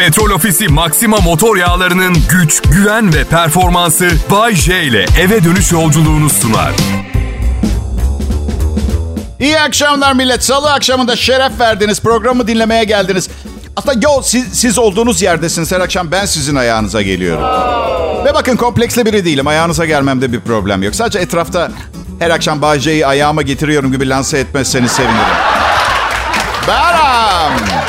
Petrol Ofisi Maxima motor yağlarının güç, güven ve performansı Bay J ile eve dönüş yolculuğunu sunar. İyi akşamlar millet. Salı akşamında şeref verdiniz. Programı dinlemeye geldiniz. Aslında yo siz, siz olduğunuz yerdesiniz. Her akşam ben sizin ayağınıza geliyorum. Ve bakın kompleksli biri değilim. Ayağınıza gelmemde bir problem yok. Sadece etrafta her akşam Bağcay'ı ayağıma getiriyorum gibi lanse etmezseniz sevinirim. Beram!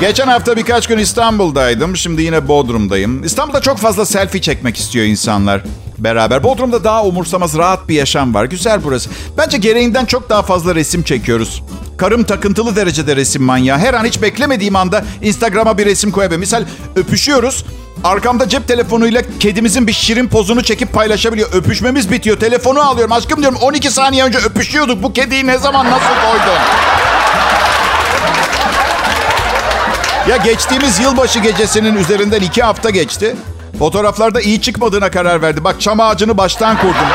Geçen hafta birkaç gün İstanbul'daydım. Şimdi yine Bodrum'dayım. İstanbul'da çok fazla selfie çekmek istiyor insanlar beraber. Bodrum'da daha umursamaz, rahat bir yaşam var. Güzel burası. Bence gereğinden çok daha fazla resim çekiyoruz. Karım takıntılı derecede resim manyağı. Her an hiç beklemediğim anda Instagram'a bir resim koyabilirim. Misal öpüşüyoruz. Arkamda cep telefonuyla kedimizin bir şirin pozunu çekip paylaşabiliyor. Öpüşmemiz bitiyor. Telefonu alıyorum. Aşkım diyorum 12 saniye önce öpüşüyorduk. Bu kediyi ne zaman nasıl koydun? Ya geçtiğimiz yılbaşı gecesinin üzerinden iki hafta geçti. Fotoğraflarda iyi çıkmadığına karar verdi. Bak çam ağacını baştan kurdum.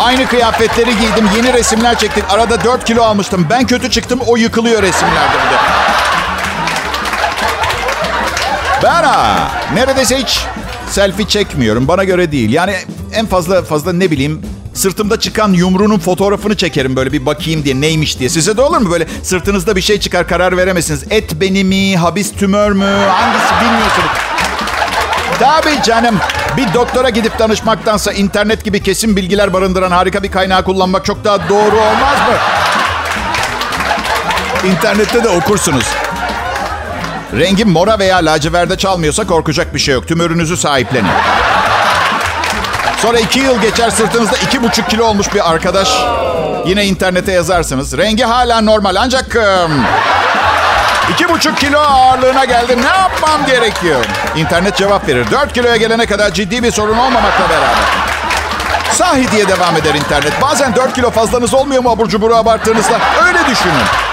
Aynı kıyafetleri giydim. Yeni resimler çektik. Arada 4 kilo almıştım. Ben kötü çıktım. O yıkılıyor resimlerde bir de. Ben ha, neredeyse hiç selfie çekmiyorum. Bana göre değil. Yani en fazla fazla ne bileyim sırtımda çıkan yumruğunun fotoğrafını çekerim böyle bir bakayım diye neymiş diye. Size de olur mu böyle sırtınızda bir şey çıkar karar veremezsiniz. Et beni mi, habis tümör mü hangisi bilmiyorsunuz. Tabii canım. Bir doktora gidip danışmaktansa internet gibi kesin bilgiler barındıran harika bir kaynağı kullanmak çok daha doğru olmaz mı? İnternette de okursunuz. Rengi mora veya laciverde çalmıyorsa korkacak bir şey yok. Tümörünüzü sahiplenin. Sonra iki yıl geçer sırtınızda iki buçuk kilo olmuş bir arkadaş. Yine internete yazarsınız. Rengi hala normal ancak... iki buçuk kilo ağırlığına geldi. Ne yapmam gerekiyor? İnternet cevap verir. Dört kiloya gelene kadar ciddi bir sorun olmamakla beraber. Sahi diye devam eder internet. Bazen 4 kilo fazlanız olmuyor mu abur cuburu abarttığınızda? Öyle düşünün.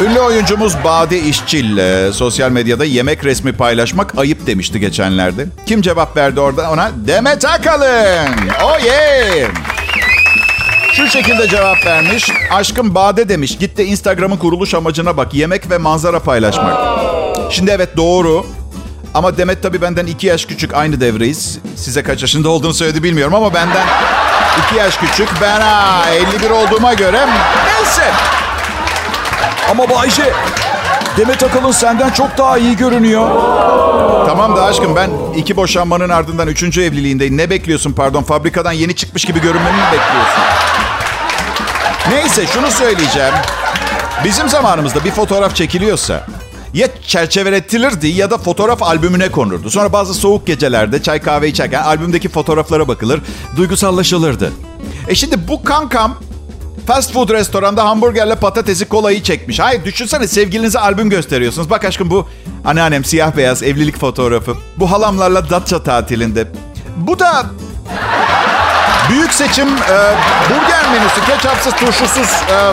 Ünlü oyuncumuz Bade İşçil sosyal medyada yemek resmi paylaşmak ayıp demişti geçenlerde. Kim cevap verdi orada ona? Demet Akalın. Oh yeah. Şu şekilde cevap vermiş. Aşkım Bade demiş. Git de Instagram'ın kuruluş amacına bak. Yemek ve manzara paylaşmak. Şimdi evet doğru. Ama Demet tabii benden iki yaş küçük. Aynı devreyiz. Size kaç yaşında olduğunu söyledi bilmiyorum ama benden iki yaş küçük. Ben ha, 51 olduğuma göre neyse. Ama Bayce, Demet Akalın senden çok daha iyi görünüyor. Tamam da aşkım ben iki boşanmanın ardından üçüncü evliliğindeyim. Ne bekliyorsun pardon? Fabrikadan yeni çıkmış gibi görünmemi mi bekliyorsun? Neyse şunu söyleyeceğim. Bizim zamanımızda bir fotoğraf çekiliyorsa ya çerçeveletilirdi ya da fotoğraf albümüne konurdu. Sonra bazı soğuk gecelerde çay kahve içerken albümdeki fotoğraflara bakılır, duygusallaşılırdı. E şimdi bu kankam fast food restoranda hamburgerle patatesi kolayı çekmiş. Hayır düşünsene sevgilinize albüm gösteriyorsunuz. Bak aşkım bu anneannem siyah beyaz evlilik fotoğrafı. Bu halamlarla Datça tatilinde. Bu da büyük seçim e, burger menüsü. Ketçapsız, turşusuz. E,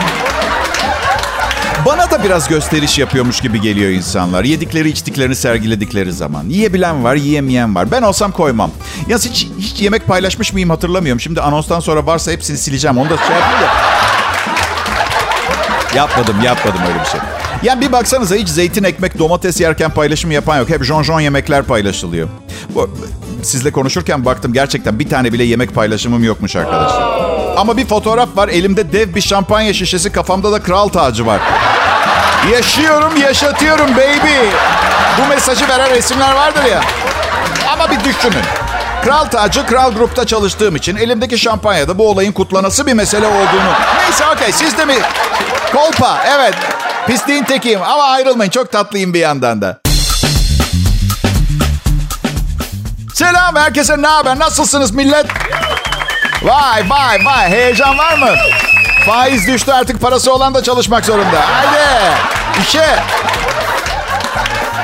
bana da biraz gösteriş yapıyormuş gibi geliyor insanlar. Yedikleri içtiklerini sergiledikleri zaman. Yiyebilen var, yiyemeyen var. Ben olsam koymam. Ya hiç, hiç yemek paylaşmış mıyım hatırlamıyorum. Şimdi anonstan sonra varsa hepsini sileceğim. Onu da şey yapayım da. Yapmadım, yapmadım öyle bir şey. Yani bir baksanıza hiç zeytin, ekmek, domates yerken paylaşım yapan yok. Hep jonjon yemekler paylaşılıyor. Bu, sizle konuşurken baktım gerçekten bir tane bile yemek paylaşımım yokmuş arkadaşlar. Ama bir fotoğraf var. Elimde dev bir şampanya şişesi, kafamda da kral tacı var. Yaşıyorum, yaşatıyorum baby. Bu mesajı veren resimler vardır ya. Ama bir düşünün. Kral tacı, kral grupta çalıştığım için elimdeki şampanyada bu olayın kutlanası bir mesele olduğunu. Neyse okey siz de mi? Kolpa evet. Pisliğin tekiyim ama ayrılmayın çok tatlıyım bir yandan da. Selam herkese ne haber? Nasılsınız millet? Vay vay vay heyecan var mı? Faiz düştü artık parası olan da çalışmak zorunda. Haydi işe.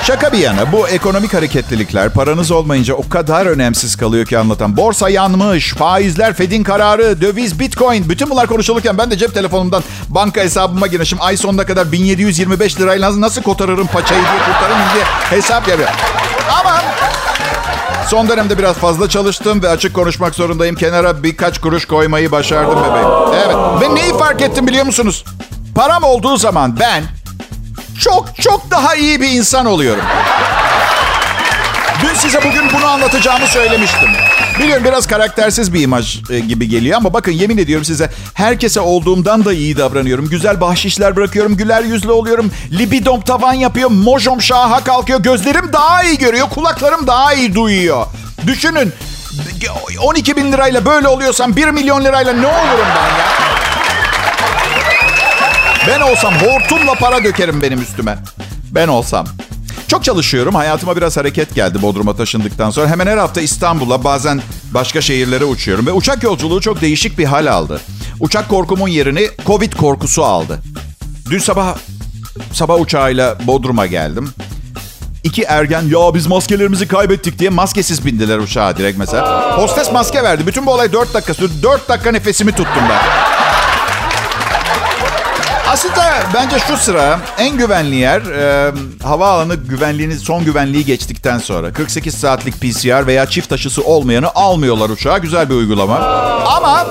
Şaka bir yana bu ekonomik hareketlilikler paranız olmayınca o kadar önemsiz kalıyor ki anlatan. Borsa yanmış, faizler, Fed'in kararı, döviz, bitcoin. Bütün bunlar konuşulurken ben de cep telefonumdan banka hesabıma girmişim. Ay sonuna kadar 1725 lirayla nasıl kotarırım paçayı diye kurtarırım diye hesap yapıyorum. Ama Son dönemde biraz fazla çalıştım ve açık konuşmak zorundayım. Kenara birkaç kuruş koymayı başardım bebeğim. Evet. Ve neyi fark ettim biliyor musunuz? Param olduğu zaman ben çok çok daha iyi bir insan oluyorum. Dün size bugün bunu anlatacağımı söylemiştim. Biliyorum biraz karaktersiz bir imaj e, gibi geliyor ama bakın yemin ediyorum size herkese olduğumdan da iyi davranıyorum. Güzel bahşişler bırakıyorum, güler yüzlü oluyorum. Libidom tavan yapıyor, mojom şaha kalkıyor. Gözlerim daha iyi görüyor, kulaklarım daha iyi duyuyor. Düşünün 12 bin lirayla böyle oluyorsam 1 milyon lirayla ne olurum ben ya? Ben olsam hortumla para dökerim benim üstüme. Ben olsam. Çok çalışıyorum. Hayatıma biraz hareket geldi Bodrum'a taşındıktan sonra. Hemen her hafta İstanbul'a bazen başka şehirlere uçuyorum. Ve uçak yolculuğu çok değişik bir hal aldı. Uçak korkumun yerini Covid korkusu aldı. Dün sabah sabah uçağıyla Bodrum'a geldim. İki ergen ya biz maskelerimizi kaybettik diye maskesiz bindiler uçağa direkt mesela. Hostes maske verdi. Bütün bu olay 4 dakika sürdü. 4 dakika nefesimi tuttum ben. Aslında bence şu sıra en güvenli yer e, havaalanı güvenliğini son güvenliği geçtikten sonra 48 saatlik PCR veya çift taşısı olmayanı almıyorlar uçağa. Güzel bir uygulama. Ama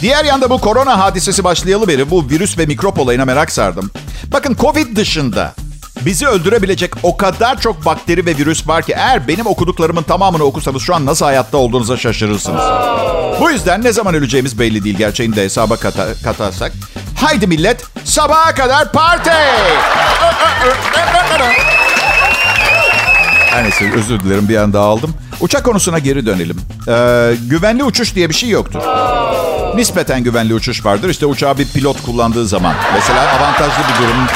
diğer yanda bu korona hadisesi başlayalı beri bu virüs ve mikrop olayına merak sardım. Bakın Covid dışında bizi öldürebilecek o kadar çok bakteri ve virüs var ki eğer benim okuduklarımın tamamını okusanız şu an nasıl hayatta olduğunuza şaşırırsınız. Bu yüzden ne zaman öleceğimiz belli değil gerçeğini de hesaba kata, katarsak. Haydi millet sabaha kadar party. Her neyse özür dilerim bir anda aldım. Uçak konusuna geri dönelim. Ee, güvenli uçuş diye bir şey yoktur. Nispeten güvenli uçuş vardır. İşte uçağı bir pilot kullandığı zaman. Mesela avantajlı bir durum.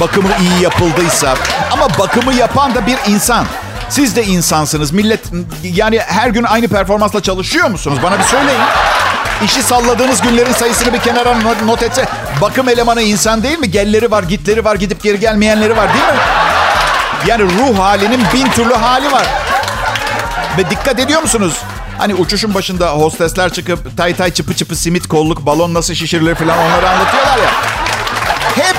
Bakımı iyi yapıldıysa. Ama bakımı yapan da bir insan. Siz de insansınız. Millet yani her gün aynı performansla çalışıyor musunuz? Bana bir söyleyin. İşi salladığınız günlerin sayısını bir kenara not etse bakım elemanı insan değil mi? Gelleri var, gitleri var, gidip geri gelmeyenleri var değil mi? Yani ruh halinin bin türlü hali var. Ve dikkat ediyor musunuz? Hani uçuşun başında hostesler çıkıp tay tay çıpı çıpı simit kolluk balon nasıl şişirilir falan onları anlatıyorlar ya. Hep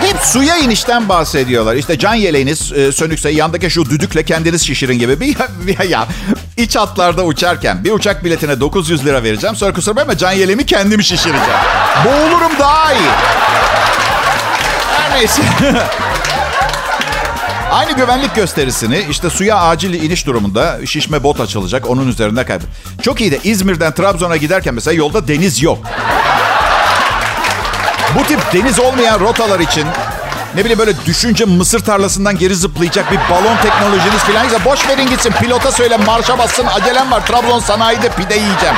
hep suya inişten bahsediyorlar. İşte can yeleğiniz e, sönükse yandaki şu düdükle kendiniz şişirin gibi. Bir, bir ya iç hatlarda uçarken bir uçak biletine 900 lira vereceğim. Sonra kusura bakma can yeleğimi kendim şişireceğim. Boğulurum daha iyi. Her neyse. Aynı güvenlik gösterisini işte suya acil iniş durumunda şişme bot açılacak. Onun üzerinde kaybet. Çok iyi de İzmir'den Trabzon'a giderken mesela yolda deniz yok. Bu tip deniz olmayan rotalar için ne bileyim böyle düşünce mısır tarlasından geri zıplayacak bir balon teknolojiniz falan ise boş verin gitsin. Pilota söyle marşa bassın acelem var. Trabzon sanayide pide yiyeceğim.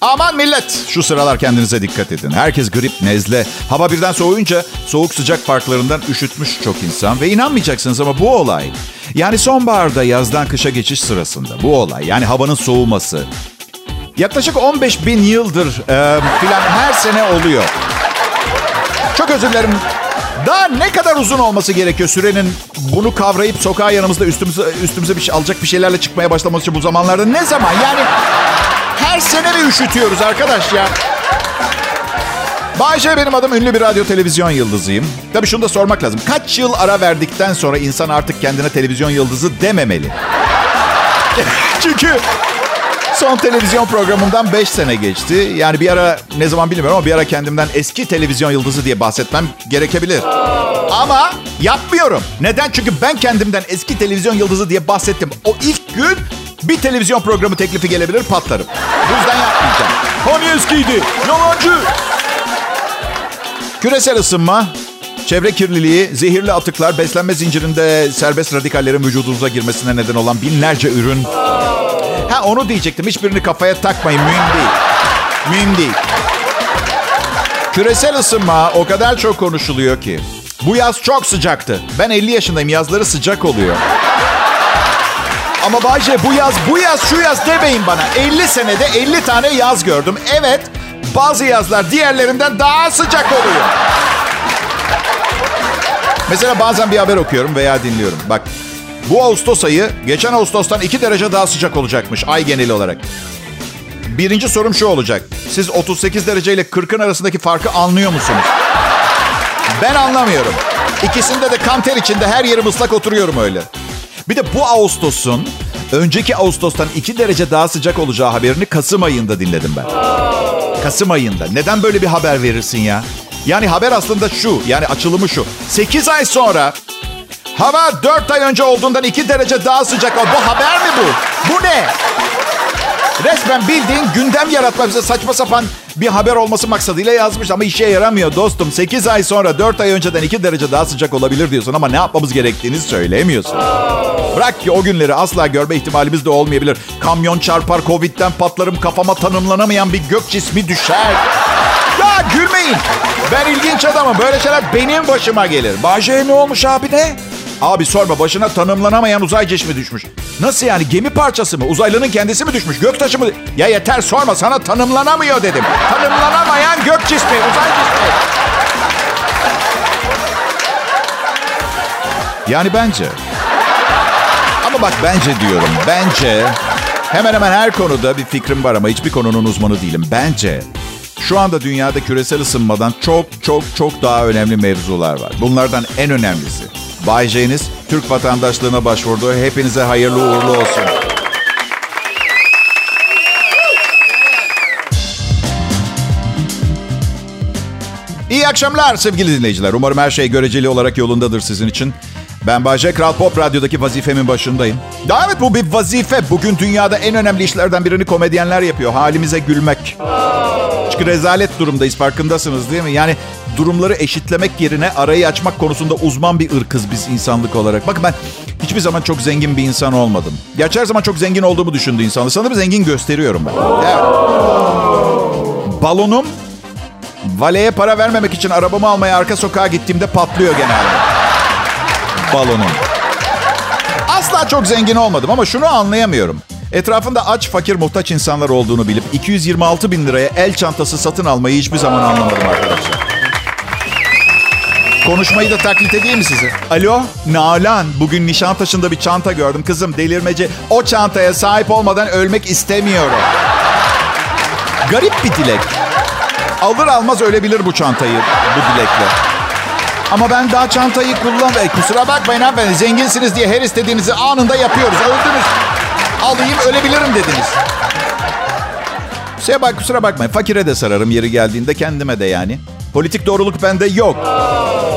Aman millet şu sıralar kendinize dikkat edin. Herkes grip, nezle. Hava birden soğuyunca soğuk sıcak farklarından üşütmüş çok insan. Ve inanmayacaksınız ama bu olay yani sonbaharda yazdan kışa geçiş sırasında bu olay yani havanın soğuması yaklaşık 15 bin yıldır e, filan her sene oluyor. Çok özür dilerim. Daha ne kadar uzun olması gerekiyor sürenin bunu kavrayıp sokağa yanımızda üstümüze, üstümüze bir şey, alacak bir şeylerle çıkmaya başlaması için bu zamanlarda ne zaman? Yani her sene mi üşütüyoruz arkadaş ya? Bayşe benim adım ünlü bir radyo televizyon yıldızıyım. Tabii şunu da sormak lazım. Kaç yıl ara verdikten sonra insan artık kendine televizyon yıldızı dememeli? Çünkü son televizyon programımdan 5 sene geçti. Yani bir ara ne zaman bilmiyorum ama bir ara kendimden eski televizyon yıldızı diye bahsetmem gerekebilir. Ama yapmıyorum. Neden? Çünkü ben kendimden eski televizyon yıldızı diye bahsettim. O ilk gün bir televizyon programı teklifi gelebilir patlarım. Bu yüzden yapmayacağım. Hani eskiydi? Yalancı. Küresel ısınma, çevre kirliliği, zehirli atıklar, beslenme zincirinde serbest radikallerin vücudunuza girmesine neden olan binlerce ürün. Ha onu diyecektim. Hiçbirini kafaya takmayın. Mühim değil. Mühim değil. Küresel ısınma o kadar çok konuşuluyor ki. Bu yaz çok sıcaktı. Ben 50 yaşındayım. Yazları sıcak oluyor. Ama Bayce bu yaz, bu yaz, şu yaz demeyin bana. 50 senede 50 tane yaz gördüm. Evet, bazı yazlar diğerlerinden daha sıcak oluyor. Mesela bazen bir haber okuyorum veya dinliyorum. Bak, bu Ağustos ayı geçen Ağustos'tan 2 derece daha sıcak olacakmış ay geneli olarak. Birinci sorum şu olacak. Siz 38 derece ile 40'ın arasındaki farkı anlıyor musunuz? Ben anlamıyorum. İkisinde de ter içinde her yerim ıslak oturuyorum öyle. Bir de bu Ağustos'un önceki Ağustos'tan 2 derece daha sıcak olacağı haberini Kasım ayında dinledim ben. Kasım ayında. Neden böyle bir haber verirsin ya? Yani haber aslında şu. Yani açılımı şu. 8 ay sonra hava 4 ay önce olduğundan 2 derece daha sıcak. Bu haber mi bu? Bu ne? Resmen bildiğin gündem yaratmak bize saçma sapan bir haber olması maksadıyla yazmış ama işe yaramıyor dostum. 8 ay sonra 4 ay önceden 2 derece daha sıcak olabilir diyorsun ama ne yapmamız gerektiğini söylemiyorsun. Bırak ki o günleri asla görme ihtimalimiz de olmayabilir. Kamyon çarpar, Covid'den patlarım, kafama tanımlanamayan bir gök cismi düşer. Ya gülmeyin. Ben ilginç adamım. Böyle şeyler benim başıma gelir. Bahçeye ne olmuş abi ne? Abi sorma başına tanımlanamayan uzay cismi düşmüş. Nasıl yani gemi parçası mı? Uzaylının kendisi mi düşmüş? Göktaşı mı? Ya yeter sorma sana tanımlanamıyor dedim. Tanımlanamayan gök cismi, uzay cismi. Yani bence. Ama bak bence diyorum. Bence hemen hemen her konuda bir fikrim var ama hiçbir konunun uzmanı değilim. Bence şu anda dünyada küresel ısınmadan çok çok çok daha önemli mevzular var. Bunlardan en önemlisi Bay J'niz Türk vatandaşlığına başvurdu. Hepinize hayırlı uğurlu olsun. İyi akşamlar sevgili dinleyiciler. Umarım her şey göreceli olarak yolundadır sizin için. Ben Bayce Kral Pop Radyo'daki vazifemin başındayım. Daha evet bu bir vazife. Bugün dünyada en önemli işlerden birini komedyenler yapıyor. Halimize gülmek. Çünkü rezalet durumdayız farkındasınız değil mi? Yani durumları eşitlemek yerine arayı açmak konusunda uzman bir ırkız biz insanlık olarak. Bakın ben hiçbir zaman çok zengin bir insan olmadım. Gerçi her zaman çok zengin olduğumu düşündü insanlar. Sanırım zengin gösteriyorum ben. Evet. Balonum valeye para vermemek için arabamı almaya arka sokağa gittiğimde patlıyor genelde. Balonum. Asla çok zengin olmadım ama şunu anlayamıyorum. Etrafında aç, fakir, muhtaç insanlar olduğunu bilip 226 bin liraya el çantası satın almayı hiçbir zaman anlamadım arkadaşlar. Konuşmayı da taklit edeyim mi size? Alo, Nalan. Bugün Nişantaşı'nda bir çanta gördüm. Kızım delirmeci. O çantaya sahip olmadan ölmek istemiyorum. Garip bir dilek. Alır almaz ölebilir bu çantayı bu dilekle. Ama ben daha çantayı kullan... E, kusura bakmayın hanımefendi. Zenginsiniz diye her istediğinizi anında yapıyoruz. Öldünüz. Alayım ölebilirim dediniz. Size bak kusura bakmayın. Fakire de sararım yeri geldiğinde kendime de yani. Politik doğruluk bende yok.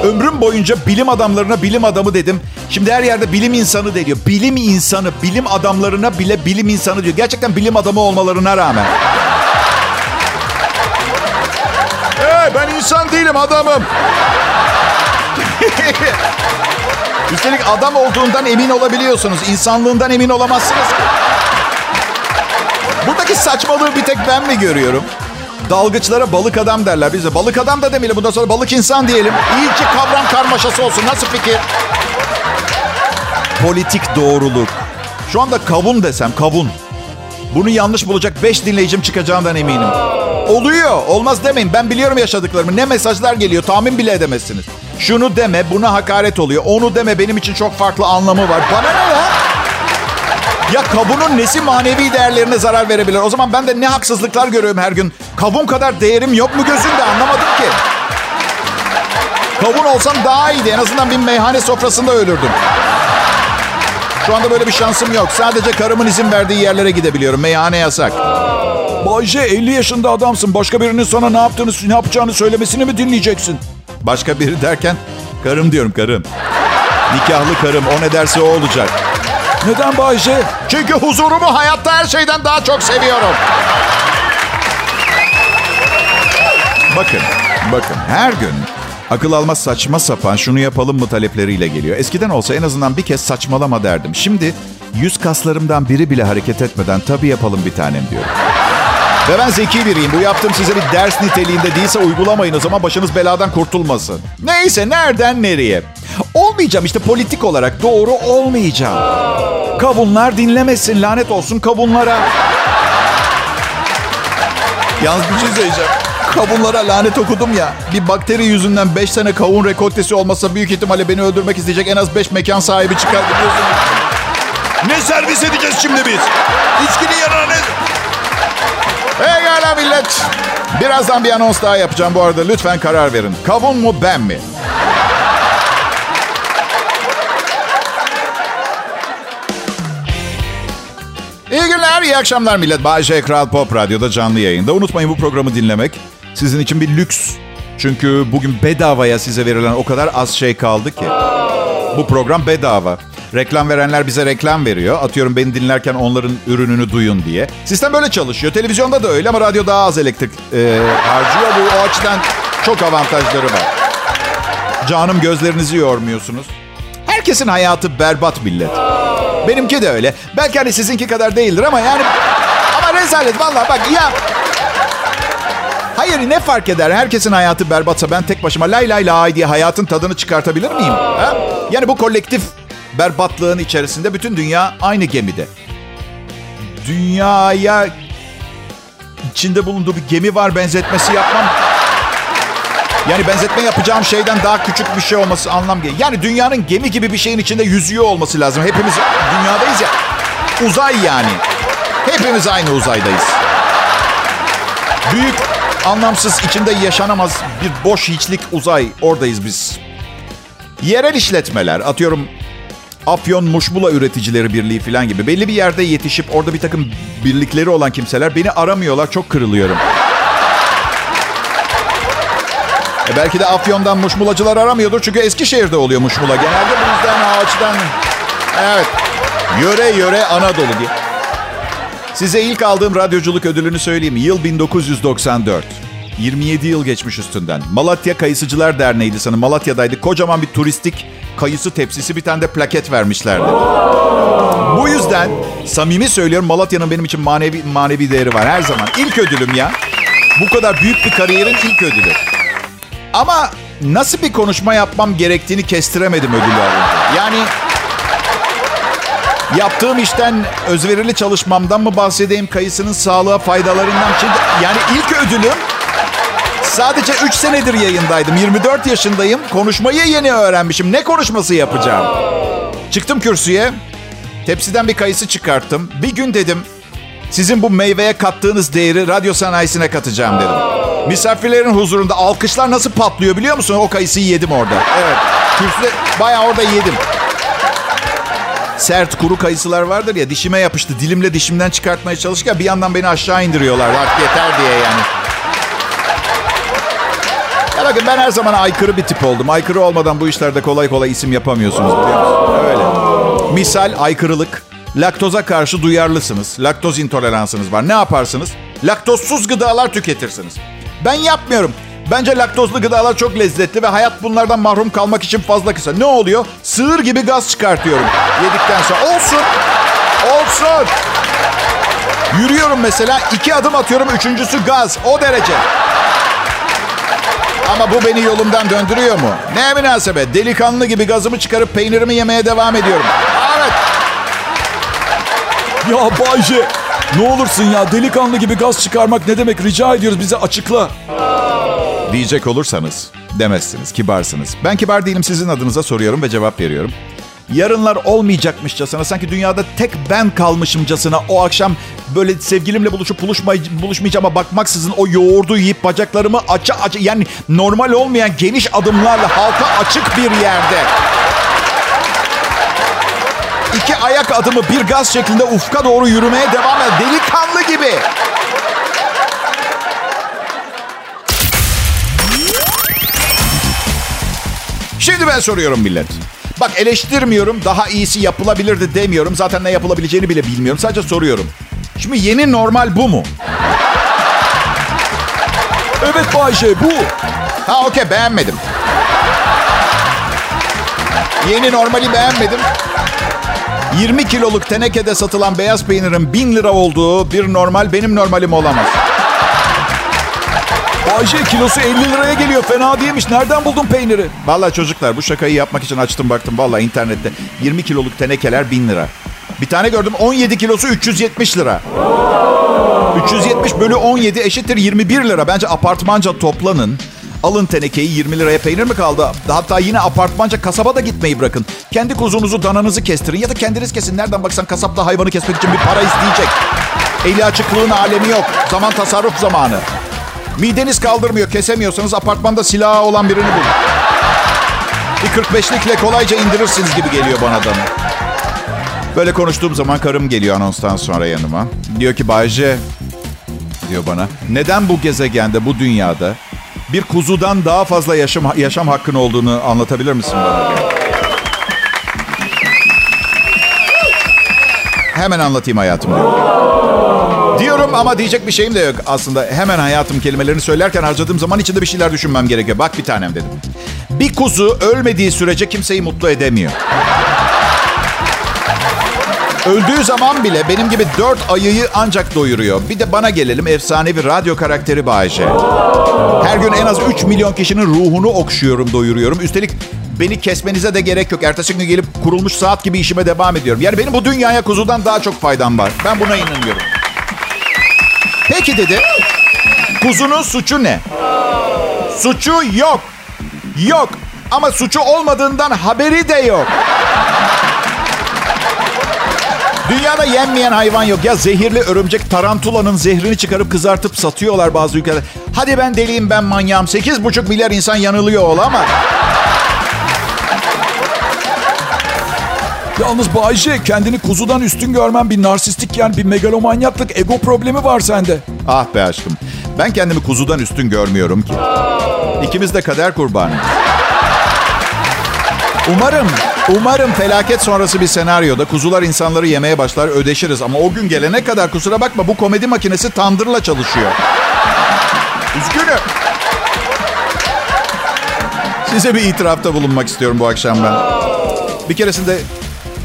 Ömrüm boyunca bilim adamlarına bilim adamı dedim. Şimdi her yerde bilim insanı deniyor. Bilim insanı, bilim adamlarına bile bilim insanı diyor. Gerçekten bilim adamı olmalarına rağmen. Hey, ben insan değilim adamım. Üstelik adam olduğundan emin olabiliyorsunuz. İnsanlığından emin olamazsınız. Buradaki saçmalığı bir tek ben mi görüyorum? Dalgıçlara balık adam derler. Biz balık adam da demeyelim. Bundan sonra balık insan diyelim. İyi ki kavram karmaşası olsun. Nasıl fikir? Politik doğruluk. Şu anda kavun desem kavun. Bunu yanlış bulacak beş dinleyicim çıkacağından eminim. Oluyor. Olmaz demeyin. Ben biliyorum yaşadıklarımı. Ne mesajlar geliyor tahmin bile edemezsiniz. Şunu deme buna hakaret oluyor. Onu deme benim için çok farklı anlamı var. Bana ne ya? Ya kavunun nesi manevi değerlerine zarar verebilir? O zaman ben de ne haksızlıklar görüyorum her gün. Kavun kadar değerim yok mu gözünde anlamadım ki. Kavun olsam daha iyiydi. En azından bir meyhane sofrasında ölürdüm. Şu anda böyle bir şansım yok. Sadece karımın izin verdiği yerlere gidebiliyorum. Meyhane yasak. Bayce 50 yaşında adamsın. Başka birinin sana ne yaptığını, ne yapacağını söylemesini mi dinleyeceksin? Başka biri derken karım diyorum karım. Nikahlı karım. O ne derse o olacak. Neden Bayce? Çünkü huzurumu hayatta her şeyden daha çok seviyorum. Bakın, bakın her gün akıl almaz saçma sapan şunu yapalım mı talepleriyle geliyor. Eskiden olsa en azından bir kez saçmalama derdim. Şimdi yüz kaslarımdan biri bile hareket etmeden tabii yapalım bir tanem diyorum. Ve ben zeki biriyim. Bu yaptığım size bir ders niteliğinde değilse uygulamayın o zaman başınız beladan kurtulmasın. Neyse nereden nereye? Olmayacağım işte politik olarak doğru olmayacağım. Kavunlar dinlemesin lanet olsun kavunlara. Yalnız bir şey söyleyeceğim. Kavunlara lanet okudum ya. Bir bakteri yüzünden 5 sene kavun rekoltesi olmasa büyük ihtimalle beni öldürmek isteyecek en az 5 mekan sahibi çıkar biliyorsunuz. Ne servis edeceğiz şimdi biz? İçkinin yanına ne? Pekala millet. Birazdan bir anons daha yapacağım bu arada. Lütfen karar verin. Kavun mu ben mi? İyi günler, iyi akşamlar millet. Bay J. Kral Pop Radyo'da canlı yayında. Unutmayın bu programı dinlemek sizin için bir lüks. Çünkü bugün bedavaya size verilen o kadar az şey kaldı ki. Bu program bedava. Reklam verenler bize reklam veriyor. Atıyorum beni dinlerken onların ürününü duyun diye. Sistem böyle çalışıyor. Televizyonda da öyle ama radyo daha az elektrik e, harcıyor. Bu o açıdan çok avantajları var. Canım gözlerinizi yormuyorsunuz. Herkesin hayatı berbat millet. Benimki de öyle. Belki hani sizinki kadar değildir ama yani... Ama rezalet vallahi bak ya... Hayır ne fark eder? Herkesin hayatı berbatsa ben tek başıma lay lay lay diye hayatın tadını çıkartabilir miyim? Ha? Yani bu kolektif berbatlığın içerisinde bütün dünya aynı gemide. Dünyaya içinde bulunduğu bir gemi var benzetmesi yapmam. Yani benzetme yapacağım şeyden daha küçük bir şey olması anlam geliyor. Yani dünyanın gemi gibi bir şeyin içinde yüzüyor olması lazım. Hepimiz dünyadayız ya. Uzay yani. Hepimiz aynı uzaydayız. Büyük, anlamsız, içinde yaşanamaz bir boş hiçlik uzay. Oradayız biz. Yerel işletmeler, atıyorum Afyon Muşmula Üreticileri Birliği falan gibi belli bir yerde yetişip orada bir takım birlikleri olan kimseler beni aramıyorlar. Çok kırılıyorum. E belki de Afyon'dan muşmulacılar aramıyordur. Çünkü Eskişehir'de oluyor muşmula. Genelde bu yüzden ağaçtan... Evet. Yöre yöre Anadolu diye. Size ilk aldığım radyoculuk ödülünü söyleyeyim. Yıl 1994. 27 yıl geçmiş üstünden. Malatya Kayısıcılar Derneği'ydi sanırım. Malatya'daydı. Kocaman bir turistik kayısı tepsisi bir tane de plaket vermişlerdi. Bu yüzden samimi söylüyorum Malatya'nın benim için manevi manevi değeri var her zaman. İlk ödülüm ya. Bu kadar büyük bir kariyerin ilk ödülü. Ama nasıl bir konuşma yapmam gerektiğini kestiremedim ödülü alınca. Yani yaptığım işten özverili çalışmamdan mı bahsedeyim, kayısının sağlığa faydalarından? Çünkü yani ilk ödülüm sadece 3 senedir yayındaydım. 24 yaşındayım. Konuşmayı yeni öğrenmişim. Ne konuşması yapacağım? Çıktım kürsüye. Tepsiden bir kayısı çıkarttım. Bir gün dedim sizin bu meyveye kattığınız değeri radyo sanayisine katacağım dedim. Misafirlerin huzurunda alkışlar nasıl patlıyor biliyor musun? O kayısıyı yedim orada. Evet. Kürsüde bayağı orada yedim. Sert kuru kayısılar vardır ya dişime yapıştı. Dilimle dişimden çıkartmaya çalışırken bir yandan beni aşağı indiriyorlar. Artık yeter diye yani. Bakın ben her zaman aykırı bir tip oldum. Aykırı olmadan bu işlerde kolay kolay isim yapamıyorsunuz biliyor musunuz? Öyle. Misal aykırılık. Laktoza karşı duyarlısınız. Laktoz intoleransınız var. Ne yaparsınız? Laktozsuz gıdalar tüketirsiniz. Ben yapmıyorum. Bence laktozlu gıdalar çok lezzetli ve hayat bunlardan mahrum kalmak için fazla kısa. Ne oluyor? Sığır gibi gaz çıkartıyorum yedikten sonra. Olsun. Olsun. Yürüyorum mesela iki adım atıyorum üçüncüsü gaz. O derece. Ama bu beni yolumdan döndürüyor mu? Ne münasebet. Delikanlı gibi gazımı çıkarıp peynirimi yemeye devam ediyorum. Evet. Ya Bayce ne olursun ya delikanlı gibi gaz çıkarmak ne demek rica ediyoruz bize açıkla. Diyecek olursanız demezsiniz, kibarsınız. Ben kibar değilim sizin adınıza soruyorum ve cevap veriyorum. Yarınlar olmayacakmışçasına, sanki dünyada tek ben kalmışımcasına o akşam böyle sevgilimle buluşup buluşmay buluşmayacağıma bakmaksızın o yoğurdu yiyip bacaklarımı aça aça yani normal olmayan geniş adımlarla halka açık bir yerde iki ayak adımı bir gaz şeklinde ufka doğru yürümeye devam et. Delikanlı gibi. Şimdi ben soruyorum millet. Bak eleştirmiyorum, daha iyisi yapılabilirdi demiyorum. Zaten ne yapılabileceğini bile bilmiyorum. Sadece soruyorum. Şimdi yeni normal bu mu? Evet Bayce bu. Ha okey beğenmedim. Yeni normali beğenmedim. 20 kiloluk tenekede satılan beyaz peynirin 1000 lira olduğu bir normal benim normalim olamaz. Bayce kilosu 50 liraya geliyor fena değilmiş. Nereden buldun peyniri? Vallahi çocuklar bu şakayı yapmak için açtım baktım. Vallahi internette 20 kiloluk tenekeler 1000 lira. Bir tane gördüm 17 kilosu 370 lira. 370 bölü 17 eşittir 21 lira. Bence apartmanca toplanın. Alın tenekeyi 20 liraya peynir mi kaldı? Hatta yine apartmanca kasaba da gitmeyi bırakın. Kendi kuzunuzu, dananızı kestirin ya da kendiniz kesin. Nereden baksan kasapta hayvanı kesmek için bir para isteyecek. Eli açıklığın alemi yok. Zaman tasarruf zamanı. Mideniz kaldırmıyor, kesemiyorsanız apartmanda silahı olan birini bulun. Bir 45'likle kolayca indirirsiniz gibi geliyor bana da. Böyle konuştuğum zaman karım geliyor anonstan sonra yanıma. Diyor ki Bayce, diyor bana. Neden bu gezegende, bu dünyada bir kuzudan daha fazla yaşam, yaşam hakkın olduğunu anlatabilir misin bana? Hemen anlatayım hayatım diyor. Diyorum ama diyecek bir şeyim de yok aslında. Hemen hayatım kelimelerini söylerken harcadığım zaman içinde bir şeyler düşünmem gerekiyor. Bak bir tanem dedim. Bir kuzu ölmediği sürece kimseyi mutlu edemiyor. Öldüğü zaman bile benim gibi dört ayıyı ancak doyuruyor. Bir de bana gelelim efsanevi radyo karakteri Bayece. Her gün en az 3 milyon kişinin ruhunu okşuyorum, doyuruyorum. Üstelik beni kesmenize de gerek yok. Ertesi gün gelip kurulmuş saat gibi işime devam ediyorum. Yani benim bu dünyaya kuzudan daha çok faydam var. Ben buna inanıyorum. Peki dedi. Kuzunun suçu ne? Suçu yok. Yok. Ama suçu olmadığından haberi de yok. Dünyada yenmeyen hayvan yok. Ya zehirli örümcek tarantulanın zehrini çıkarıp kızartıp satıyorlar bazı ülkeler. Hadi ben deliyim ben manyağım. 8,5 milyar insan yanılıyor ol ama. Yalnız Bayce kendini kuzudan üstün görmen bir narsistik yani bir megalomanyaklık, ego problemi var sende. Ah be aşkım. Ben kendimi kuzudan üstün görmüyorum ki. İkimiz de kader kurbanı. Umarım, umarım felaket sonrası bir senaryoda kuzular insanları yemeye başlar ödeşiriz. Ama o gün gelene kadar kusura bakma bu komedi makinesi tandırla çalışıyor. Üzgünüm. Size bir itirafta bulunmak istiyorum bu akşam ben. Bir keresinde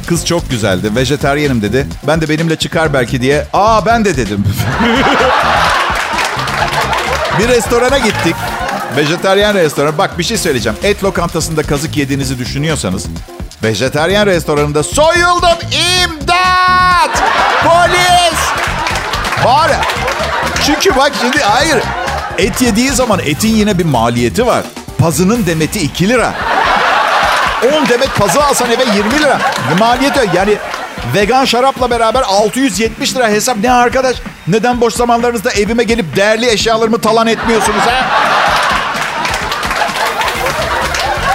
kız çok güzeldi. Vejeteryenim dedi. Ben de benimle çıkar belki diye. Aa ben de dedim. bir restorana gittik. Vejeteryan restoran. Bak bir şey söyleyeceğim. Et lokantasında kazık yediğinizi düşünüyorsanız vejeteryan restoranında soyuldum. İmdat! Polis! Var. Çünkü bak şimdi hayır. Et yediği zaman etin yine bir maliyeti var. Pazının demeti 2 lira. 10 demet pazı alsan eve 20 lira. Maliyeti yani vegan şarapla beraber 670 lira hesap. Ne arkadaş neden boş zamanlarınızda evime gelip değerli eşyalarımı talan etmiyorsunuz ha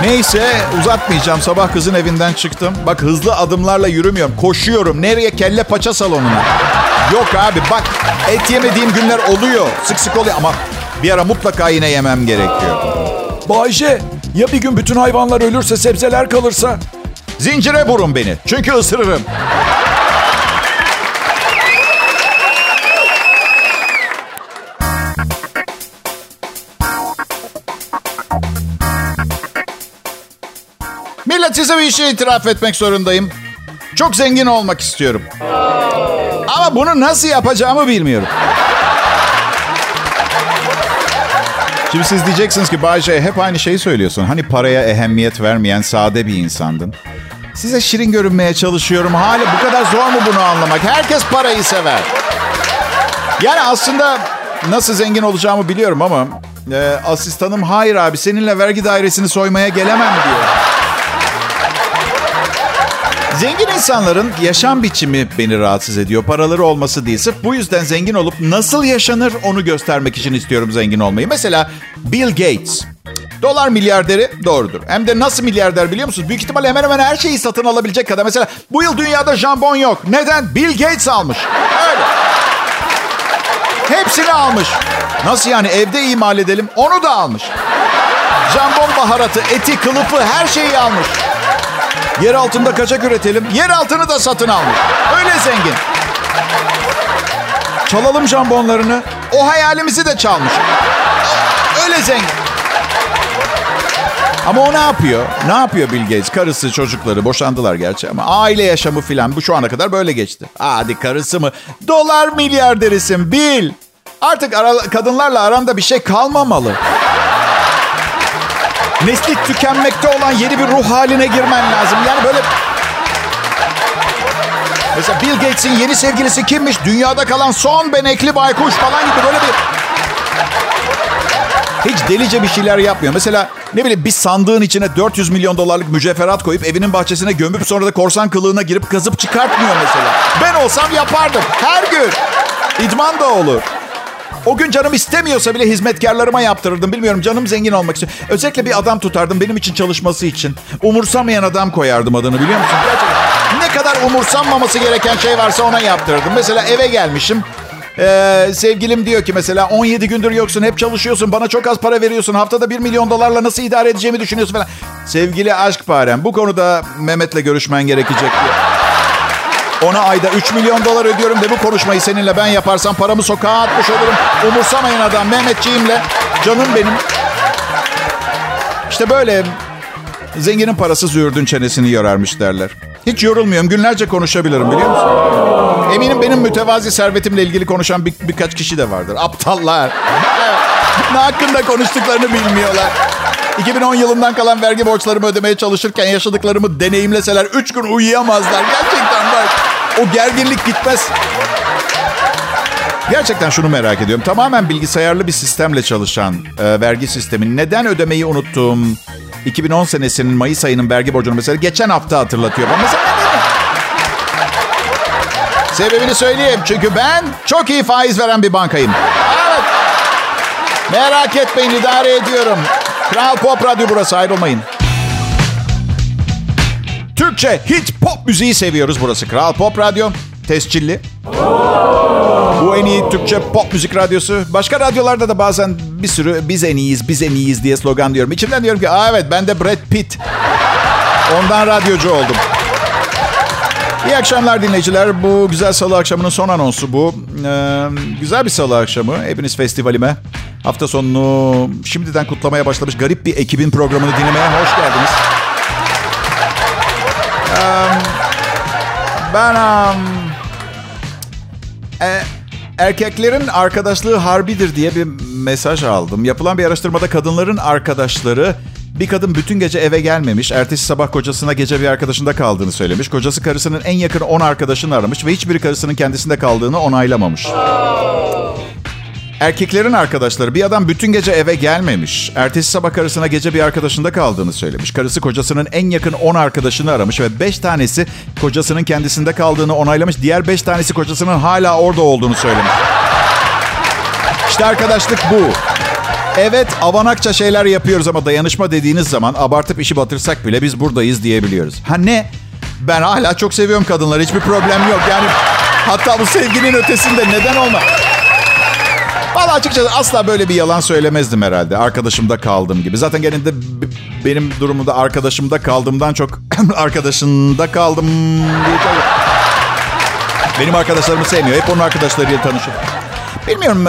Neyse uzatmayacağım. Sabah kızın evinden çıktım. Bak hızlı adımlarla yürümüyorum. Koşuyorum. Nereye? Kelle paça salonuna. Yok abi bak et yemediğim günler oluyor. Sık sık oluyor ama bir ara mutlaka yine yemem gerekiyor. Bayce ya bir gün bütün hayvanlar ölürse sebzeler kalırsa? Zincire vurun beni. Çünkü ısırırım. Size bir şey itiraf etmek zorundayım. Çok zengin olmak istiyorum. Ama bunu nasıl yapacağımı bilmiyorum. Şimdi siz diyeceksiniz ki Bayce hep aynı şeyi söylüyorsun. Hani paraya ehemmiyet vermeyen sade bir insandın. Size şirin görünmeye çalışıyorum. Hala bu kadar zor mu bunu anlamak? Herkes parayı sever. Yani aslında nasıl zengin olacağımı biliyorum ama e, asistanım hayır abi seninle vergi dairesini soymaya gelemem diyor. Zengin insanların yaşam biçimi beni rahatsız ediyor. Paraları olması değil. Sırf bu yüzden zengin olup nasıl yaşanır onu göstermek için istiyorum zengin olmayı. Mesela Bill Gates. Dolar milyarderi doğrudur. Hem de nasıl milyarder biliyor musunuz? Büyük ihtimalle hemen hemen her şeyi satın alabilecek kadar. Mesela bu yıl dünyada jambon yok. Neden? Bill Gates almış. Öyle. Hepsini almış. Nasıl yani evde imal edelim? Onu da almış. Jambon baharatı, eti, kılıfı her şeyi almış. Yer altında kaçak üretelim. Yer altını da satın almış. Öyle zengin. Çalalım jambonlarını. O hayalimizi de çalmış. Öyle zengin. Ama o ne yapıyor? Ne yapıyor Bill Gates? Karısı, çocukları boşandılar gerçi ama aile yaşamı filan bu şu ana kadar böyle geçti. Hadi karısı mı? Dolar milyarderisin Bill. Artık ara, kadınlarla aranda bir şey kalmamalı. Nesli tükenmekte olan yeni bir ruh haline girmen lazım. Yani böyle... Mesela Bill Gates'in yeni sevgilisi kimmiş? Dünyada kalan son benekli baykuş falan gibi böyle bir... Hiç delice bir şeyler yapmıyor. Mesela ne bileyim bir sandığın içine 400 milyon dolarlık mücevherat koyup evinin bahçesine gömüp sonra da korsan kılığına girip kazıp çıkartmıyor mesela. Ben olsam yapardım. Her gün. İdman da olur. O gün canım istemiyorsa bile hizmetkarlarıma yaptırırdım. Bilmiyorum canım zengin olmak için. Özellikle bir adam tutardım benim için çalışması için. Umursamayan adam koyardım adını biliyor musun? Ne kadar umursanmaması gereken şey varsa ona yaptırdım. Mesela eve gelmişim. Ee, sevgilim diyor ki mesela 17 gündür yoksun hep çalışıyorsun bana çok az para veriyorsun haftada 1 milyon dolarla nasıl idare edeceğimi düşünüyorsun falan. Sevgili aşk parem bu konuda Mehmet'le görüşmen gerekecek diyor. Ona ayda 3 milyon dolar ödüyorum de bu konuşmayı seninle ben yaparsam paramı sokağa atmış olurum. Umursamayın adam Mehmetçiğimle. Canım benim. İşte böyle zenginin parası züğürdün çenesini yorarmış derler. Hiç yorulmuyorum. Günlerce konuşabilirim biliyor musun? Eminim benim mütevazi servetimle ilgili konuşan bir, birkaç kişi de vardır. Aptallar. ne hakkında konuştuklarını bilmiyorlar. 2010 yılından kalan vergi borçlarımı ödemeye çalışırken yaşadıklarımı deneyimleseler 3 gün uyuyamazlar. Gerçekten. O gerginlik gitmez. Gerçekten şunu merak ediyorum. Tamamen bilgisayarlı bir sistemle çalışan e, vergi sistemi neden ödemeyi unuttuğum 2010 senesinin Mayıs ayının vergi borcunu mesela geçen hafta hatırlatıyor. Bana mesela Sebebini söyleyeyim. Çünkü ben çok iyi faiz veren bir bankayım. Evet. Merak etmeyin idare ediyorum. Kral Pop Radyo burası ayrılmayın. Türkçe hit pop müziği seviyoruz burası. Kral Pop Radyo. Tescilli. Bu en iyi Türkçe pop müzik radyosu. Başka radyolarda da bazen bir sürü biz en iyiyiz, biz en iyiyiz diye slogan diyorum. İçimden diyorum ki Aa, evet ben de Brad Pitt. Ondan radyocu oldum. İyi akşamlar dinleyiciler. Bu güzel salı akşamının son anonsu bu. Ee, güzel bir salı akşamı. Hepiniz festivalime. Hafta sonunu şimdiden kutlamaya başlamış garip bir ekibin programını dinlemeye hoş geldiniz. Ben... Um, e, erkeklerin arkadaşlığı harbidir diye bir mesaj aldım. Yapılan bir araştırmada kadınların arkadaşları bir kadın bütün gece eve gelmemiş. Ertesi sabah kocasına gece bir arkadaşında kaldığını söylemiş. Kocası karısının en yakın 10 arkadaşını aramış ve hiçbiri karısının kendisinde kaldığını onaylamamış. Erkeklerin arkadaşları bir adam bütün gece eve gelmemiş. Ertesi sabah karısına gece bir arkadaşında kaldığını söylemiş. Karısı kocasının en yakın 10 arkadaşını aramış ve 5 tanesi kocasının kendisinde kaldığını onaylamış. Diğer 5 tanesi kocasının hala orada olduğunu söylemiş. İşte arkadaşlık bu. Evet avanakça şeyler yapıyoruz ama dayanışma dediğiniz zaman abartıp işi batırsak bile biz buradayız diyebiliyoruz. Ha ne? Ben hala çok seviyorum kadınları hiçbir problem yok. Yani hatta bu sevginin ötesinde neden olma? Valla açıkçası asla böyle bir yalan söylemezdim herhalde. Arkadaşımda kaldım gibi. Zaten genelde benim durumumda arkadaşımda kaldığımdan çok arkadaşında kaldım diye Benim arkadaşlarımı sevmiyor. Hep onun arkadaşlarıyla tanışır. Bilmiyorum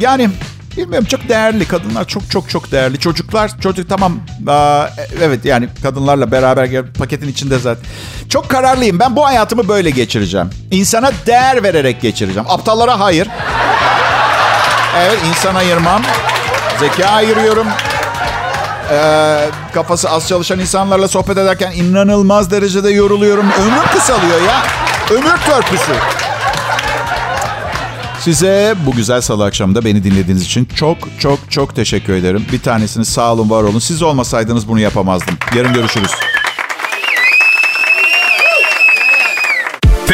yani Bilmiyorum çok değerli kadınlar çok çok çok değerli çocuklar çocuk tamam aa, evet yani kadınlarla beraber paketin içinde zaten çok kararlıyım ben bu hayatımı böyle geçireceğim insana değer vererek geçireceğim aptallara hayır evet insan ayırmam zeka ayırıyorum ee, kafası az çalışan insanlarla sohbet ederken inanılmaz derecede yoruluyorum ömür kısalıyor ya ömür törpüsü Size bu güzel salı akşamında beni dinlediğiniz için çok çok çok teşekkür ederim. Bir tanesini sağ olun var olun. Siz olmasaydınız bunu yapamazdım. Yarın görüşürüz.